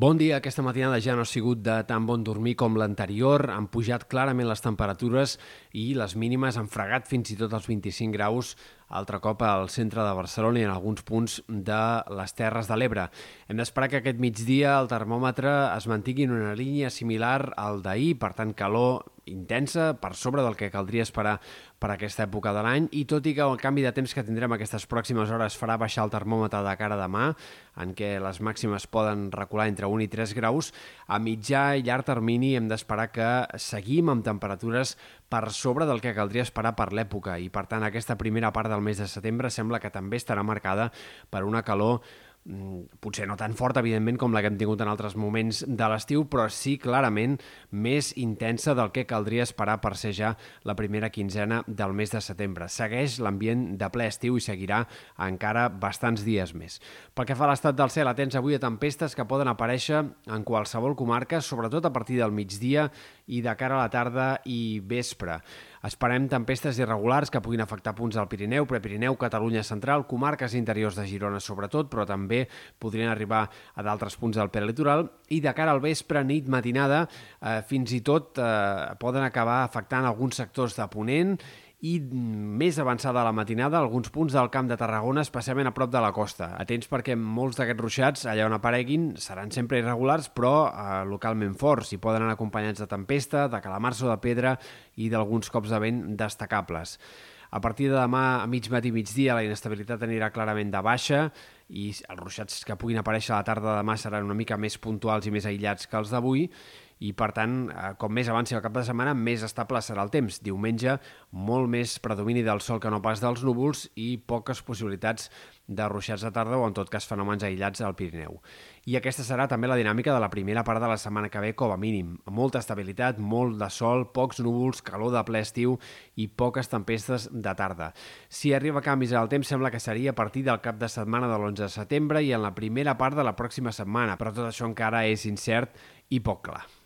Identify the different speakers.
Speaker 1: Bon dia. Aquesta matinada ja no ha sigut de tan bon dormir com l'anterior. Han pujat clarament les temperatures i les mínimes han fregat fins i tot els 25 graus altre cop al centre de Barcelona i en alguns punts de les Terres de l'Ebre. Hem d'esperar que aquest migdia el termòmetre es mantingui en una línia similar al d'ahir, per tant calor intensa, per sobre del que caldria esperar per aquesta època de l'any, i tot i que el canvi de temps que tindrem aquestes pròximes hores farà baixar el termòmetre de cara a demà, en què les màximes poden recular entre 1 i 3 graus, a mitjà i llarg termini hem d'esperar que seguim amb temperatures per sobre del que caldria esperar per l'època i, per tant, aquesta primera part del mes de setembre sembla que també estarà marcada per una calor potser no tan forta, evidentment, com la que hem tingut en altres moments de l'estiu, però sí clarament més intensa del que caldria esperar per ser ja la primera quinzena del mes de setembre. Segueix l'ambient de ple estiu i seguirà encara bastants dies més. Pel que fa a l'estat del cel, atents avui a tempestes que poden aparèixer en qualsevol comarca, sobretot a partir del migdia i de cara a la tarda i vespre. Esperem tempestes irregulars que puguin afectar punts del Pirineu, Prepirineu, Catalunya Central, comarques interiors de Girona sobretot, però també podrien arribar a d'altres punts del peritoral i de cara al vespre, nit, matinada, eh, fins i tot eh, poden acabar afectant alguns sectors de Ponent i més avançada a la matinada alguns punts del Camp de Tarragona, especialment a prop de la costa. Atents perquè molts d'aquests ruixats, allà on apareguin, seran sempre irregulars, però eh, localment forts i poden anar acompanyats de tempesta, de calamars o de pedra i d'alguns cops de vent destacables. A partir de demà a mig matí i migdia la inestabilitat anirà clarament de baixa i els ruixats que puguin aparèixer a la tarda de demà seran una mica més puntuals i més aïllats que els d'avui i per tant, eh, com més avanci el cap de setmana, més estable serà el temps. Diumenge, molt més predomini del sol que no pas dels núvols i poques possibilitats de ruixats de tarda o, en tot cas, fenòmens aïllats al Pirineu. I aquesta serà també la dinàmica de la primera part de la setmana que ve, com a mínim. Molta estabilitat, molt de sol, pocs núvols, calor de ple estiu i poques tempestes de tarda. Si arriba canvis al temps, sembla que seria a partir del cap de setmana de l'11 de setembre i en la primera part de la pròxima setmana, però tot això encara és incert i poc clar.